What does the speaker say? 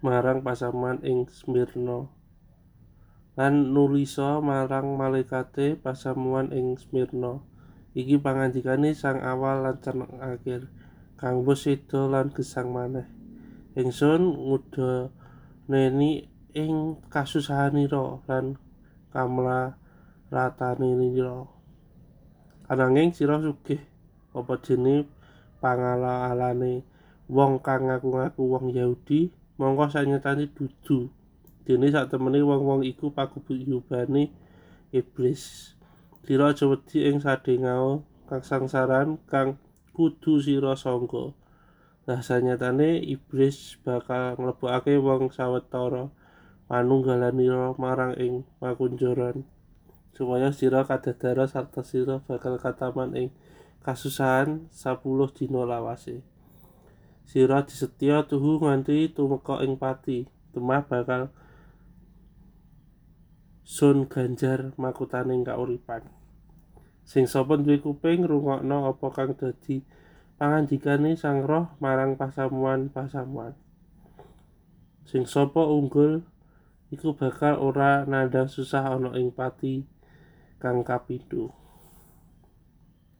marang pasamuan ing Smirna lan nulisa marang malaikate pasamuan ing Smirna iki pangandikane sang awal lan sang akhir kang seda lan gesang maneh. Ingsun ngudhaneni ing kasusahanira lan kamlaratanira ananging sira sugih apa dene pangalalane wong kang ngaku-ngaku wong Yahudi mongko sanyatane dudu. Dene satemene wong-wong iku paguyubane iblis. Sira aja wedi ing sadhengao kasangsaran kang kudu sira sangga lah sanyatane iblis bakal nglebokake wong sawetara panunggalanira marang ing pakunjaran supaya sira kadadara sarta sira bakal kataman ing kasusahan sapuluh dina lawase sira disetya tuhu nganti tumeka ing pati. Temah bakal sun ganjar makutaning kauripan sing sapa duwe kuping ngrungokno apa kang dadi pangandikane sang roh marang pasamuan-pasamuan. Sing sapa unggul iku bakal ora nandhang susah ana ing pati kang kapindho